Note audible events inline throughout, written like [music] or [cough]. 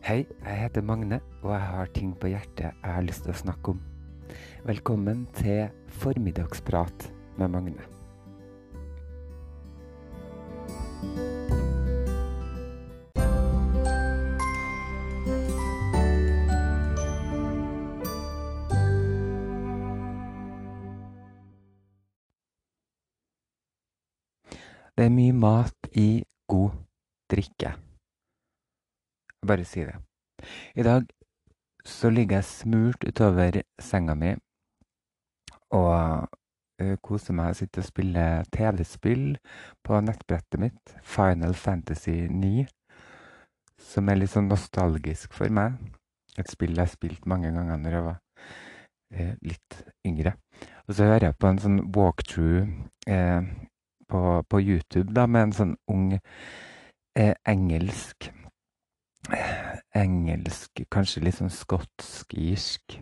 Hei, jeg heter Magne, og jeg har ting på hjertet jeg har lyst til å snakke om. Velkommen til Formiddagsprat med Magne. Det er mye mat i god drikke. Jeg bare si det. I dag så ligger jeg smurt utover senga mi og uh, koser meg og sitter og spiller TV-spill på nettbrettet mitt, Final Fantasy 9, som er litt sånn nostalgisk for meg. Et spill jeg har spilt mange ganger når jeg var uh, litt yngre. Og så hører jeg på en sånn walkthrough uh, på, på, YouTube da, med en sånn ung engelsk engelsk, kanskje litt sånn skotsk-irsk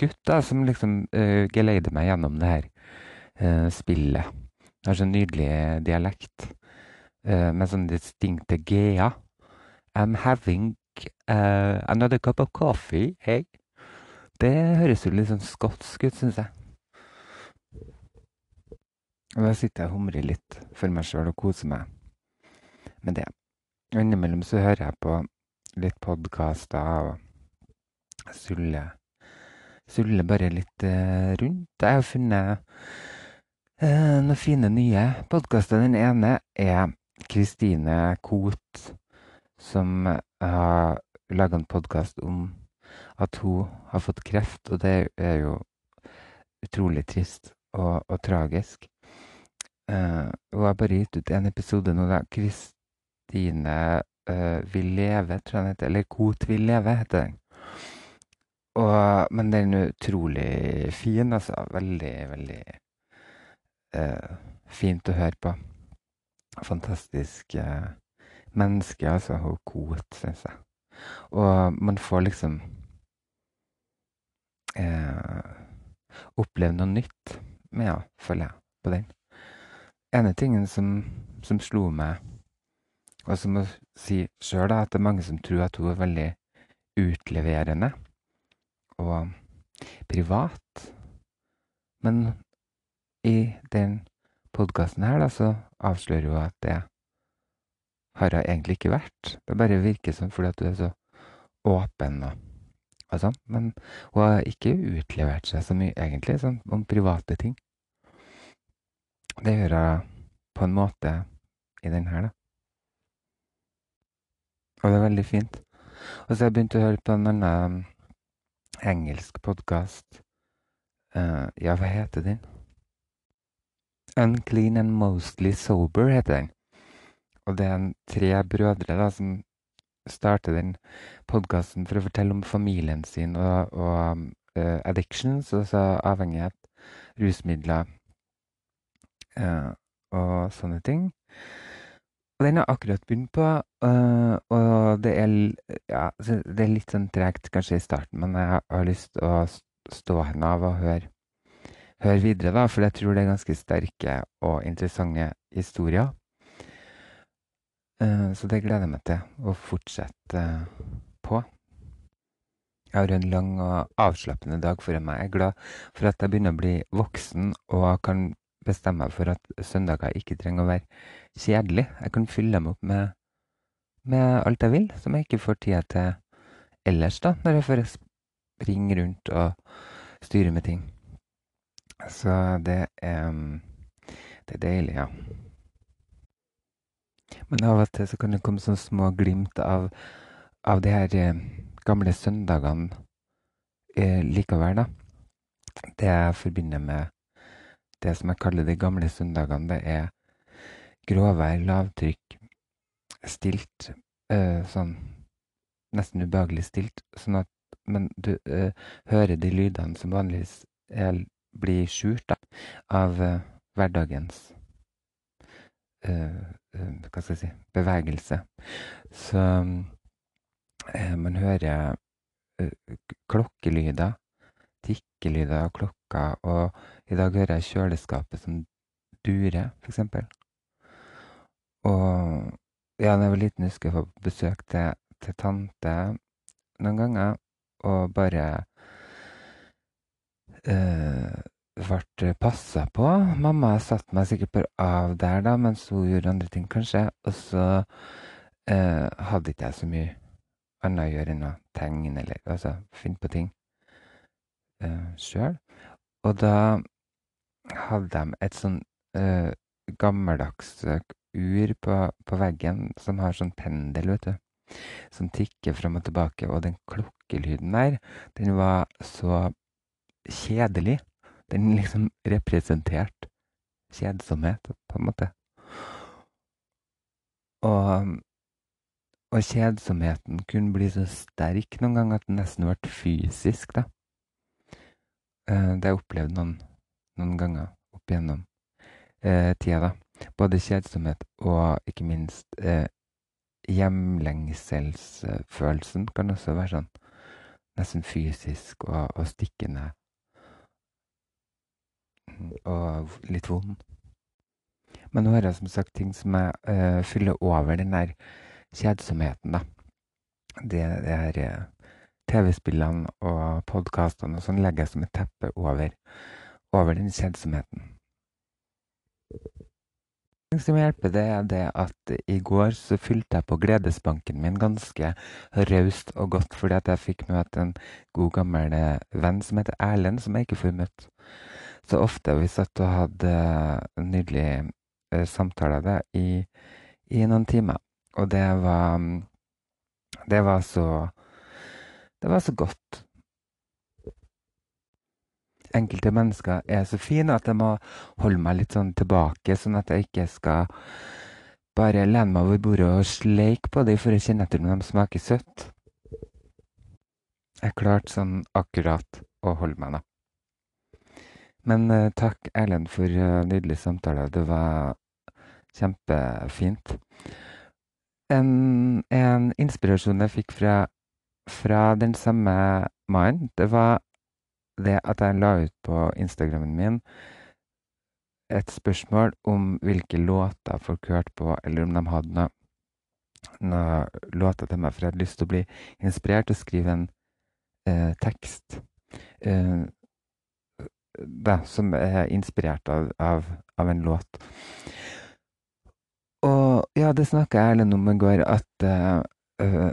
gutt da, som liksom uh, geleider meg gjennom det her uh, spillet. Har så nydelig dialekt uh, med sånn distinkte g-er. I'm having uh, another cup of coffee, hey. Det høres jo litt sånn skotsk ut, syns jeg. Og da sitter jeg og humrer litt for meg sjøl og koser meg med det. Innimellom så hører jeg på litt podkaster og sulle, sulle bare litt eh, rundt. Jeg har funnet eh, noen fine nye podkaster. Den ene er Kristine Koht, som har laga en podkast om at hun har fått kreft, og det er jo utrolig trist og, og tragisk. Uh, hun har bare gitt ut en episode nå, da. Kristine vil leve, tror jeg den heter. Eller Kot vil leve, heter den. Og, men den er utrolig fin, altså. Veldig, veldig uh, fint å høre på. Fantastisk uh, menneske, altså. Hun Kot, syns jeg. Og man får liksom oppleve noe nytt med henne, føler jeg, på den. ene tingen som, som slo meg og som hun sier si sjøl at det er mange som tror at hun er veldig utleverende og privat. Men i den podkasten her, da, så avslører hun at det har hun egentlig ikke vært. Det bare virker sånn fordi at hun er så åpen og, og sånn. Men hun har ikke utlevert seg så mye, egentlig, sånn om private ting. Det gjør hun på en måte i den her, da. Og det er veldig fint. Og så har jeg begynt å høre på en annen um, engelsk podkast. Uh, ja, hva heter den? Unclean and Mostly Sober heter den. Og det er tre brødre da, som starter den podkasten for å fortelle om familien sin og, og uh, addictions, altså avhengighet, rusmidler uh, og sånne ting. Og den har akkurat begynt på, uh, og det er, ja, det er, litt sånn tregt kanskje i starten, men jeg har lyst til å stå henne av og høre, høre, videre, da, for jeg tror det er ganske sterke og interessante historier. Uh, så det gleder jeg meg til å fortsette uh, på. Jeg har en lang og avslappende dag foran meg. Jeg er glad for at jeg begynner å bli voksen og kan bestemme meg for at søndager ikke trenger å være kjedelig. Jeg kan fylle dem opp med, med alt jeg vil, som jeg ikke får tida til ellers, da, når jeg får springe rundt og styre med ting. Så det er, det er deilig, ja. Men av og til så kan det komme sånne små glimt av, av de her eh, gamle søndagene eh, likevel, da. Det jeg forbinder med det som jeg kaller de gamle søndagene, det er Gråvær, lavtrykk, stilt. øh, sånn nesten ubehagelig stilt. Sånn at Men du øh, hører de lydene som vanligvis er, blir skjult da, av øh, hverdagens Hva skal jeg si bevegelse. Så man hører klokkelyder, tikkelyder av klokka, og i dag hører jeg kjøleskapet som durer, f.eks. Og ja, da jeg var liten, husker jeg å få besøk til, til tante noen ganger og bare øh, ble passa på. Mamma satte meg sikkert bare av der da, mens hun gjorde andre ting, kanskje. Og så uh, hadde ikke jeg så mye annet å gjøre enn å tegne eller altså finne på ting uh, sjøl. Og da hadde de et sånn uh, gammeldags ur på, på, veggen som har sånn pendel, vet du. Som tikker fram og tilbake. Og den klokkelyden der, den var så kjedelig. Den liksom representerte kjedsomhet, på en måte. Og, og kjedsomheten kunne bli så sterk noen ganger at den nesten ble fysisk, da. Uh, det har jeg opplevd noen, noen ganger opp igjennom eh, tida, da. Både kjedsomhet og ikke minst eh, hjemlengselsfølelsen kan også være sånn nesten fysisk og, og stikkende og litt vond. Men nå har jeg som sagt ting som jeg eh, fyller over den der kjedsomheten, da. Det, det her uh, TV-spillene og podkastene og sånn legger jeg som et teppe over, over den kjedsomheten. Det som hjelper, det er det at i går så fylte jeg på Gledesbanken min ganske raust og godt, fordi at jeg fikk møte en god, gammel eh, venn som heter Erlend, som jeg ikke får møtt så ofte. Vi satt og hadde nydelige uh, samtaler da, i, i, noen timer. Og det var Det var så Det var så godt. Enkelte mennesker er så fine at jeg må holde meg litt sånn tilbake, sånn at jeg ikke skal bare lene meg over bordet og sleike på dem for å kjenne etter om de smaker søtt. Jeg klarte sånn akkurat å holde meg, da. Men uh, takk, Erlend, for uh, nydelig samtale. Det var kjempefint. En, en inspirasjon jeg fikk fra, fra den samme mannen, det var det at jeg la ut på Instagrammen min et spørsmål om hvilke låter folk hørte på, eller om de hadde noe, noe låter til meg. For jeg hadde lyst til å bli inspirert og skrive en eh, tekst. Eh, da, som er inspirert av, av, av, en låt. Og ja, det snakka Erlend om i går, at uh, uh,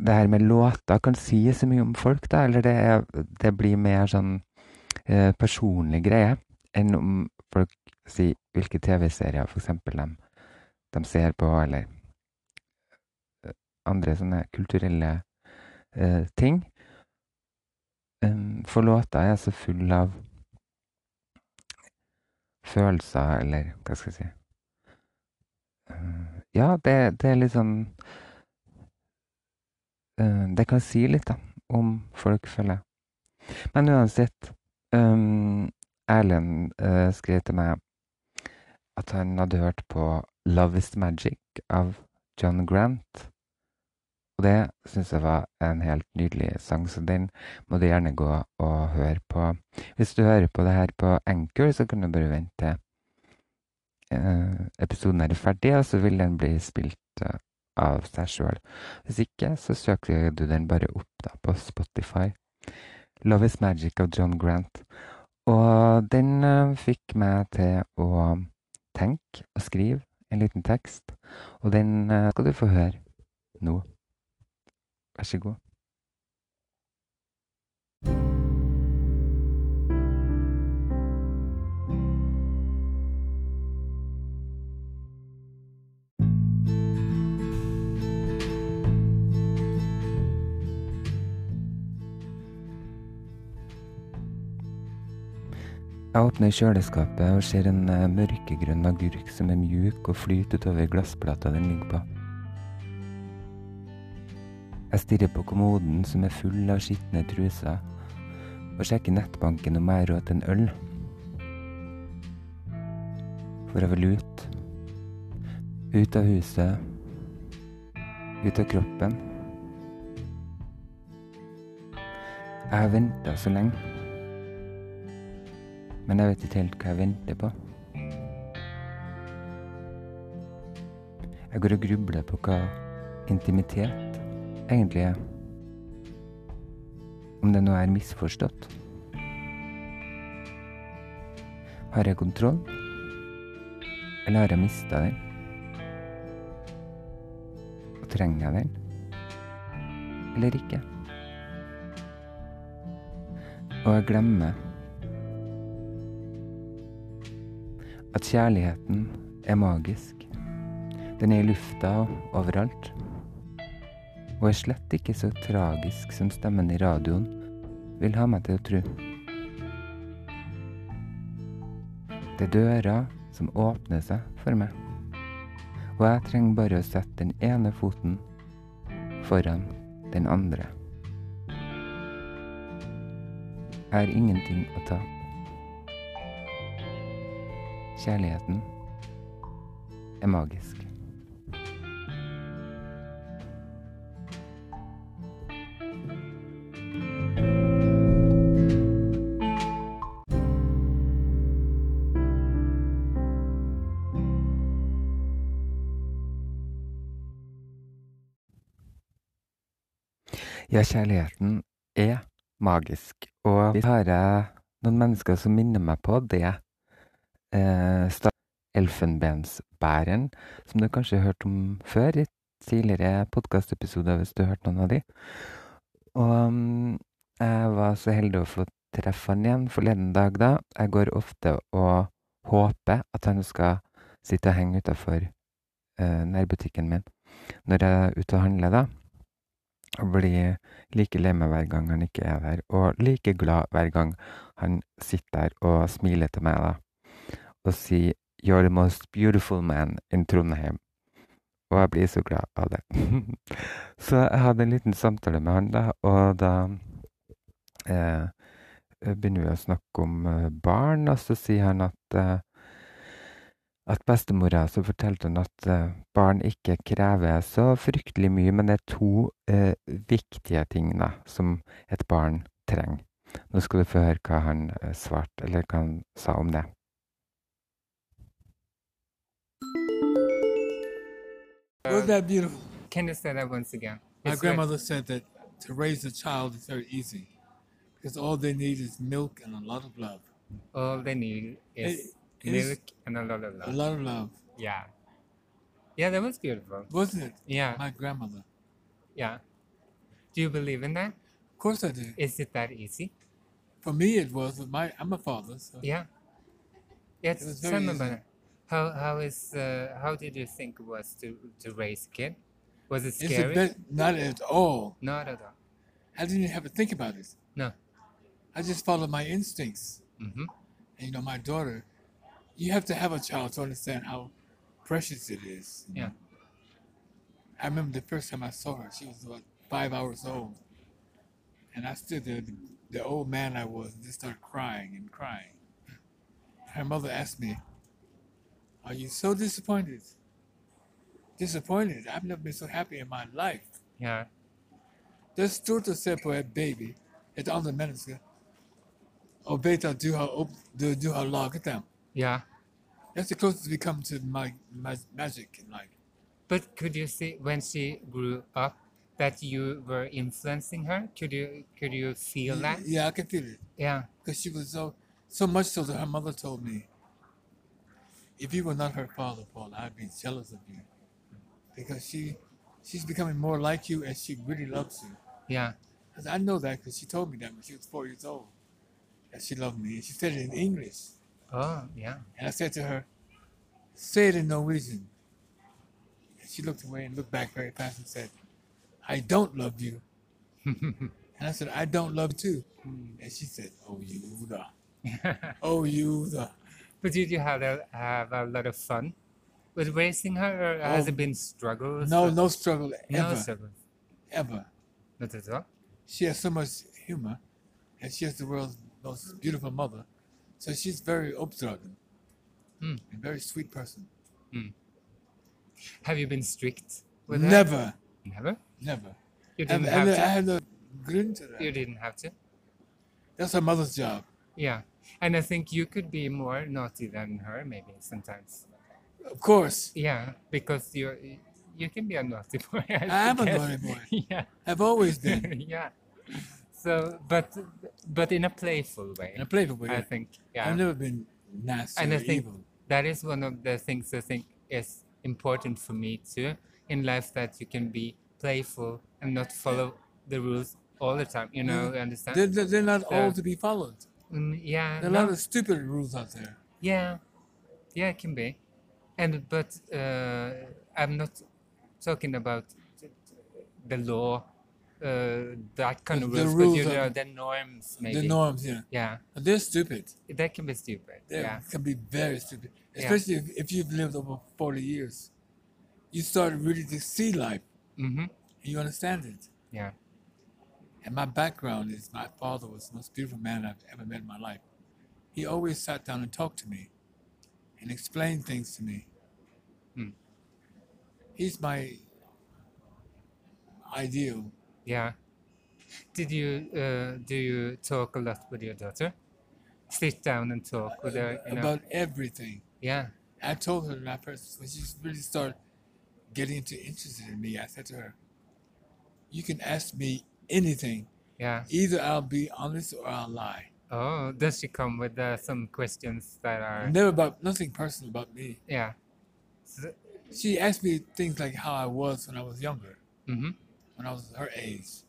det her med låter kan si så mye om folk, da. Eller det, det blir mer sånn eh, personlig greie enn om folk sier hvilke TV-serier f.eks. De, de ser på, eller andre sånne kulturelle ting. Um, for låter er så full av følelser, eller hva skal jeg si uh, Ja, det, det, er litt sånn Det kan si litt, da, om folk, føler. Men uansett um, Erlend uh, skrev til meg at han hadde hørt på 'Love Is Magic' av John Grant. Og det syns jeg var en helt nydelig sang, så den må du gjerne gå og høre på. Hvis du hører på det her på Anchor, så kan du bare vente til uh, episoden er ferdig, og så vil den bli spilt av seg sjøl. Hvis ikke, så søker du den bare opp da, på Spotify. 'Love Is Magic' av John Grant. Og den uh, fikk meg til å tenke og skrive en liten tekst, og den skal du få høre nå. Vær så god. Jeg åpner kjøleskapet og ser en eh, mørkegrønn agurk som er mjuk og flyter utover glassplata den ligger på. Jeg stirrer på kommoden som er full av skitne truser, og sjekker nettbanken om jeg har råd til en øl. For jeg vil ut. Ut av huset. Ut av kroppen. Jeg har venta så lenge. Men jeg vet ikke helt hva jeg venter på. Jeg går og grubler på hva intimitet egentlig er. om det nå er misforstått. Har jeg kontroll? Eller har jeg mista den? Og trenger jeg den? Eller ikke? Og jeg glemmer at kjærligheten er magisk. Den er i lufta og overalt. Og er slett ikke så tragisk som stemmen i radioen vil ha meg til å tro. Det er døra som åpner seg for meg. Og jeg trenger bare å sette den ene foten foran den andre. Jeg har ingenting å tape. Kjærligheten er magisk. Ja, kjærligheten er magisk. Og vi har noen mennesker som minner meg på det eh, Elfenbensbæreren, som du kanskje har hørt om før i tidligere podkastepisoder, hvis du har hørt noen av de. Og um, jeg var så heldig å få treffe han igjen forleden dag, da. Jeg går ofte og håper at han skal sitte og henge utafor eh, nærbutikken min når jeg er ute og handler, da. Og blir like lei meg hver gang han ikke er der, og like glad hver gang han sitter der og smiler til meg, da og si 'You're the most beautiful man in Trondheim'. Og jeg blir så glad av det. [laughs] så jeg hadde en liten samtale med han, da, og da eh, begynner vi å snakke om eh, barn, og så sier han at eh, at bestemora så fortalte hun at eh, barn ikke krever så fryktelig mye, men det er to eh, viktige ting da, som et barn trenger. Nå skal du få høre hva han eh, svarte, eller hva han sa om det. Was that beautiful? Can you say that once again? My It's very- grandmother said that to raise a child is very easy because all they need is milk and a lot of love. all they need is It- it is- milk and a lot of A love. lot of love. Yeah. Yeah, that was beautiful. Wasn't it? Yeah, My grandmother. yeah. Do you believe in that? Of course I do. Is it that easy? For me, it was. But my, I'm a father, so Yeah. Yeah, was tell very easy. it. How how is uh, how did you think it was to to raise a kid? Was it it's scary? Not at all. Not at all. I didn't even have to think about it. No. I just followed my instincts. Mm-hmm. And you know, my daughter, you have to have a child to understand how precious it is. Yeah. I remember the first time I saw her, she was about five hours old. And I stood there, the, the old man I was, and just started crying and crying. Her mother asked me, Are you so disappointed? Disappointed? I've never been so happy in my life. Yeah. Det är to att se på ett baby, ett andra människa, och veta att du har, upp, du, du har lagat dem. Yeah. That's the closest we come to my, my magic in life. But could you see when she grew up that you were influencing her? Could you could you feel that? Yeah, I can feel it. Yeah. Because she was so, so much so that her mother told me, if you were not her father, Paul, I'd be jealous of you. Because she, she's becoming more like you and she really loves you. Yeah. 'Cause I know that because she told me that when she was four years old. That she loved me. And she said it in English. Oh, yeah. And I said to her, say it in Norwegian. And she looked away and looked back very fast and said, I don't love you. [laughs] and I said, I don't love you too. And she said, Oh, you the. [laughs] Oh, you the. But did you have a, have a lot of fun with raising her, or has Oh, it been struggles? No, no struggle no ever. struggles. Ever. Not at all. She has so much humor and she has the world's most beautiful mother. So she's very uppdragen Mm. and very sweet person. Have you been strict with her? Never, Never. never. You didn't and have I to. had no grund to You didn't have to. That's her mother's job. Yeah. And I think you could be more naughty than her, maybe sometimes. Of course. Yeah, because you you can be a naughty [laughs] boy. I, I am a naughty boy. [laughs] yeah, I've always been [laughs] yeah. So, but but in a playful way, in a playful way. I think. Yeah. I've never been nasty And I think- evil. that is one of the things I think is important for me too in life that you can be playful and not follow the rules all the time. You know, mm. understand? They're, they're not Yeah. all to be followed. Mm, yeah. There are a no, lot of stupid rules out there. yeah. Yeah, it can be. And but uh, I'm not talking about the law, uh, that kind of The- the rules, but you know of- the norms maybe. The norms, yeah. Yeah, But they're stupid. that can be stupid. They yeah. can be very stupid. Yeah. Especially if, if you've lived over 40 years. You start really to see life Mm-hmm. and you understand it. Yeah. And my background is my father was the most beautiful man I've ever met in my life. He always sat down and talked to me and explained things to me. Hmm. He's my ideal. Yeah. Did you uh, do you talk a lot with your daughter? Sit down and talk with her. You know? about everything. yeah. I told her I first, when she really started getting into interested in me, I said to her, "You can ask me anything. Yeah. Either I'll be honest or I'll lie. Oh, does she come with uh, some questions that are? Never about nothing personal about me. Yeah. So, She asked me things like how I was when I was younger, mm-hmm. when I was her age.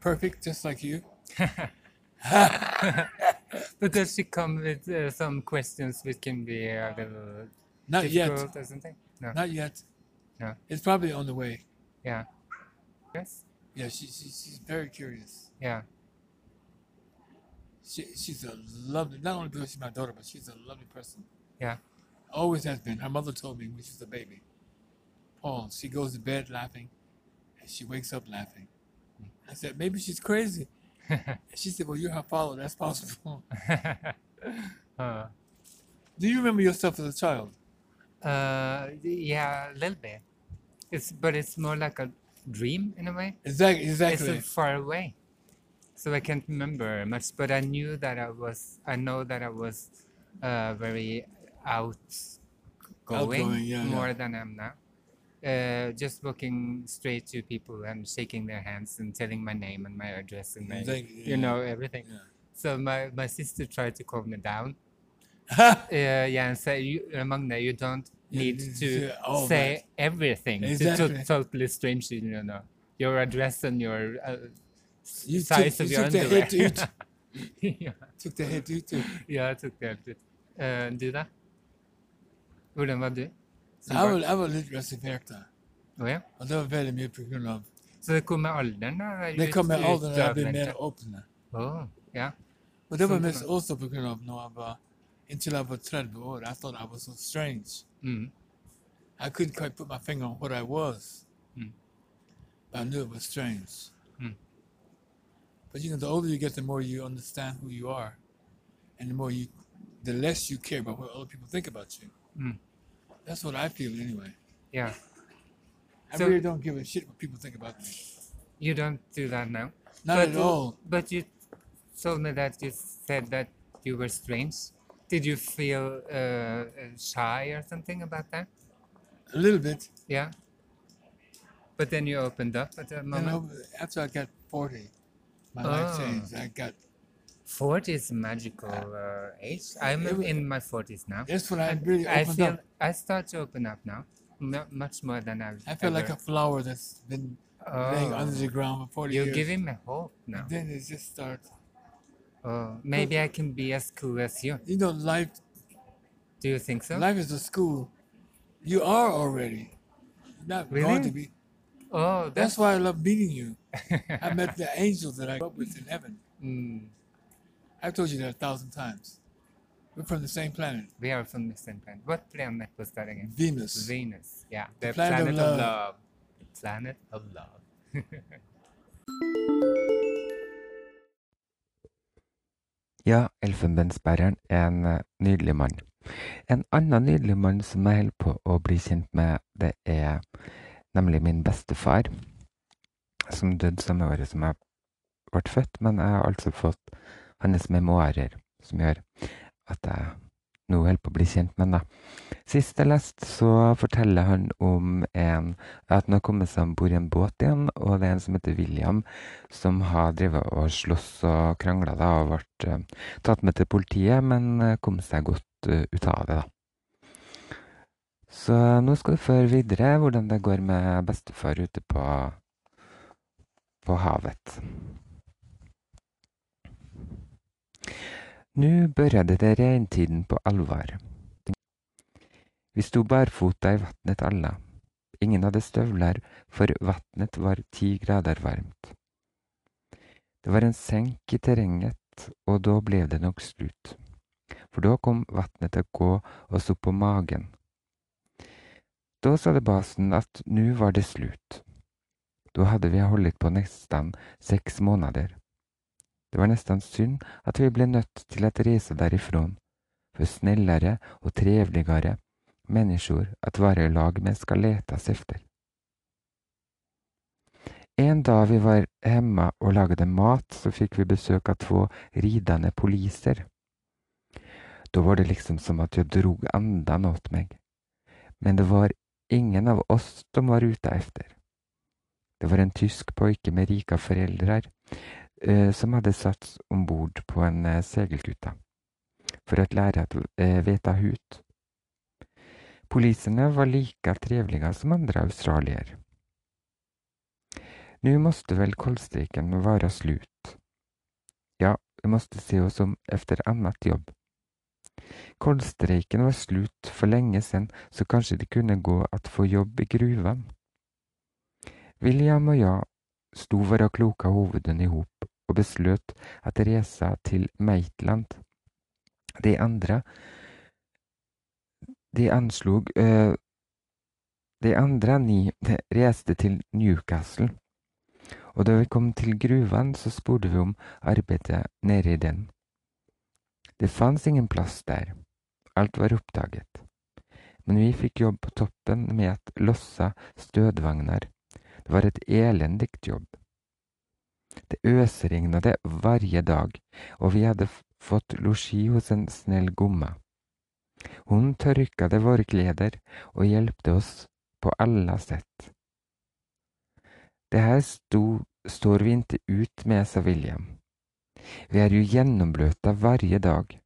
Perfect, just like you. [laughs] [laughs] but does she come with uh, some questions which can be a little Not yet. or something? No. Not yet. No. It's probably on the way. Yeah. Yes. Yeah, she, she she's very curious. Yeah. She, she's a lovely, not only because she's my daughter, but she's a lovely person. Yeah. Always has been. Her mother told me when she was a baby. Paul, she goes to bed laughing and she wakes up laughing. I said, maybe she's crazy. [laughs] And she said, well, you're her father. That's possible. [laughs] Do you remember yourself as a child? uh, yeah, a little bit. It's but it's more like a dream in a way. Exactly. Exactly. uh, far away, so I can't remember much. But I knew that I was. I know that I was uh, very outgoing, Outgoing, yeah, yeah. more than I am now. Uh, just walking straight to people and shaking their hands and telling my name and my address and my, Exactly, you know everything. Yeah. So my, my sister tried to calm me down. yeah. [laughs] Uh, yeah, and say, you, Magne, you don't Yeah, need you to say all say that. everything to, Exactly. to totally strangers. You know, your address and your uh, s- You size took- of you your took the underwear. hit to [laughs] eat. ja, Took the hit you too. ja, jeg tok det helt ut. Eh, du, da? Hvordan var du? som Jeg barn? var, jeg var litt reservert da. Å, ja. Og det var veldig mye på grunn av Så det kom med alderen, da? eller Det kom med ut- alderen da jeg ble utadvendte? mer åpne. Å, ja. Og det var Sånn mest kan også på grunn av når jeg var Until I was 30 år. I thought I was so strange. Mm. I couldn't quite put my finger on what I was. Mm. But I knew it was strange. Mm. But you know, the older you get, the more you understand who you are. And the more you, the less you care about what other people think about you. Mm. That's what I feel anyway. Yeah. I So- really don't give a shit what people think about me. You don't do that now? Not but, at all. But you told me that you said that you were strange. Did you feel uh, uh, shy or something about that? A little bit. Yeah. But then you opened up at You moment. after I got 40, my life Oh. changed. I got, 40 is a magical uh, age. I'm It wa- in my 40s now. that's when I really I feel up. I start to open up now, mu- much more than I've. I feel like a flower that's been laying under the Oh, ground for 40 you're years. giving me hope now. And then it just starts. Oh, maybe I can be as cool as you. You know, life Do you think so? life is a school. You are already. You're not going Really? to be. Oh, That's that's why I love meeting you. [laughs] I met the angels that I grew up with in heaven. Mm, I've told you that a thousand times. We're from the same planet, we are from the same planet. What planet was that again? Venus. Venus. Yeah, the, planet of love. The planet of love. [laughs] Ja, Elfenbensbæreren er en eh, nydelig mann. En annen nydelig mann som jeg holder på å bli kjent med, det er nemlig min bestefar, som døde samme året som jeg ble født, men jeg har altså fått hans memoarer, som gjør at jeg nå holder på å bli kjent med. Da. Sist jeg leste, så forteller han om en, at han har kommet seg om bord i en båt igjen, og det er en som heter William, som har drevet og slåss og krangla og ble uh, tatt med til politiet, men uh, kom seg godt uh, ut av det, da. Så nå skal du få videre hvordan det går med bestefar ute på, på havet. Nå børjade det regntiden på alvor. Vi sto barfota i vatnet alle. Ingen hadde støvler, for vatnet var ti grader varmt. Det var en senk i terrenget, og da ble det nok slutt. For da kom vatnet til å gå oss opp på magen. Da sa det basen at nå var det slutt. Da hadde vi holdt på nesten seks måneder. Det var nesten synd at vi ble nødt til å reise derifrån, for snillere og trevligere mennesker at være i lag med skal letes efter. En dag vi var hjemme og lagde mat, så fikk vi besøk av to ridende poliser. Da var det liksom som at jeg drog andan åt meg. Men det var ingen av oss som var ute efter. Det var en tysk pojke med rika foreldre Eh, som hadde satt om bord på en eh, segelskute for å lære å vite veta hut. Polisene var like trevliga som andre australier. Nu måste väl koldstreiken vara slut. Ja, vi måste se oss om efter annat jobb. Koldstreiken var slut for lenge siden, så kanskje det kunne gå at få jobb i gruven. William og jeg sto våra kloka huvuden ihop och beslöt att resa till Maitland. De andra De anslog uh, De andre ni reste til Newcastle, og da vi kom til gruven, så spurte vi om arbeidet nede i den. Det fanns ingen plass der. Alt var oppdaget. Men vi fikk jobb på toppen med å losse stødvogner. Det var et elendig jobb. Det øsregnet hver dag, og vi hadde fått losji hos en snill gomma. Hun tørket våre kleder og hjelpte oss på alle sett. Det her sto, står vi ikke ut med, sa William. Vi er jo gjennombløta hver dag.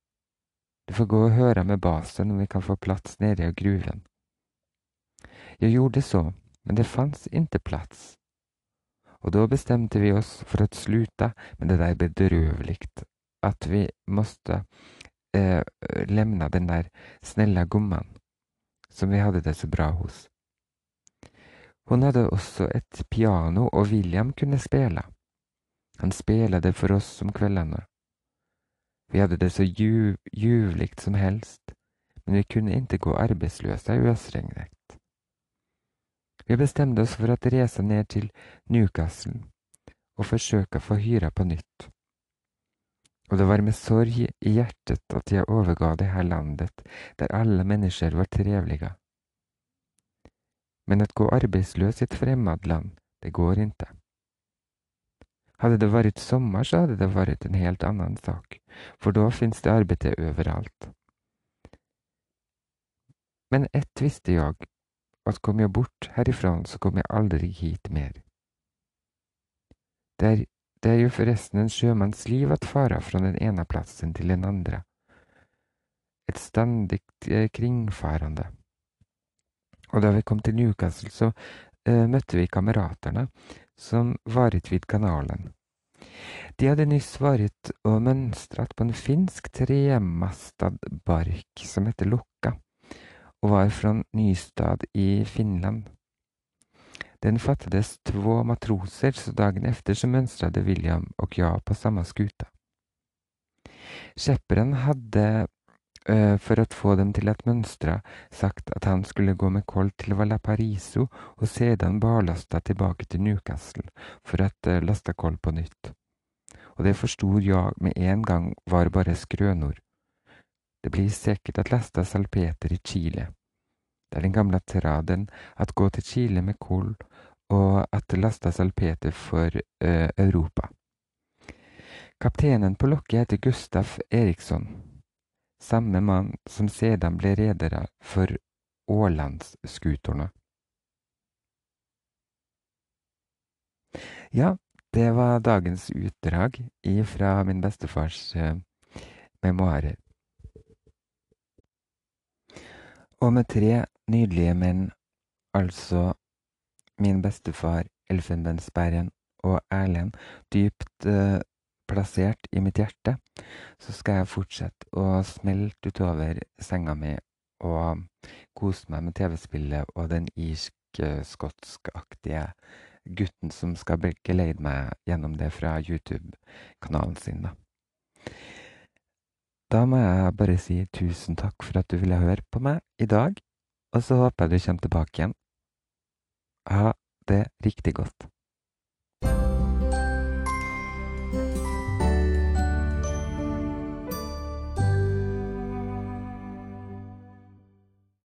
Du får gå og høre med basen om vi kan få plass nede i gruven. Jeg gjorde så, men det fanns ikke plass. Og da bestemte vi oss for å sluta med det der bedrövligt. At vi måtte eh, lämna den der snälla gumman som vi hadde det så bra hos. Hun hadde også et piano, og William kunne spela. Han spelade for oss om kveldene. Vi hadde det så ljuv, ljuvligt som helst, men vi kunne ikke gå arbeidsløse i øsregnet. Vi bestemte oss for å reise ned til Newcastle og forsøke å få hyra på nytt. Og det var med sorg i hjertet at jeg overga det her landet, der alle mennesker var trevlige. Men å gå arbeidsløs i et fremmedland, det går ikke. Hadde det vært sommer, så hadde det vært en helt annen sak, for da finnes det arbeid overalt. Men ett visste jeg, at kom jeg bort herifra, så kom jeg aldri hit mer. Det er, det er jo forresten en sjømanns liv at fara fra den ene plassen til den andre. Et stendig eh, kringfarende. Og da vi kom til Newcastle, så uh, møtte vi kameratene som varet vid kanalen. De hadde nyss vært og mønstret på en finsk tremastad bark som heter Lukka og var fra Nystad i Finland. Den fattades två matroser, så dagen efter så mönstrade William och jag på samma skuta. Skepperen hadde, uh, for å få dem til å mønstre, sagt at han skulle gå med koll til Valapariso og sedan barlasta tilbake til Newcastle for å uh, laste koll på nytt. Og det forstod jeg med en gang var bare skrønord. Det blir säkert att lasta salpeter i Chile. Det är den gamla traden att gå till Chile med kol och att lasta salpeter för uh, Europa. Kaptenen på lokket heter Gustaf Eriksson. samme mann som sedan ble redere for Ålandsskutorna. Ja, det var dagens utdrag fra min bestefars uh, memoarer. Og med tre nydelige menn, altså min bestefar Elfenbensbæren og Erlend, dypt eh, plassert i mitt hjerte, så skal jeg fortsette å smelte utover senga mi og kose meg med TV-spillet og den irsk-skotskaktige gutten som skal geleide meg gjennom det fra YouTube-kanalen sin, da. Da må jeg bare si tusen takk for at du ville høre på meg i dag, og så håper jeg du kommer tilbake igjen. Ha det riktig godt.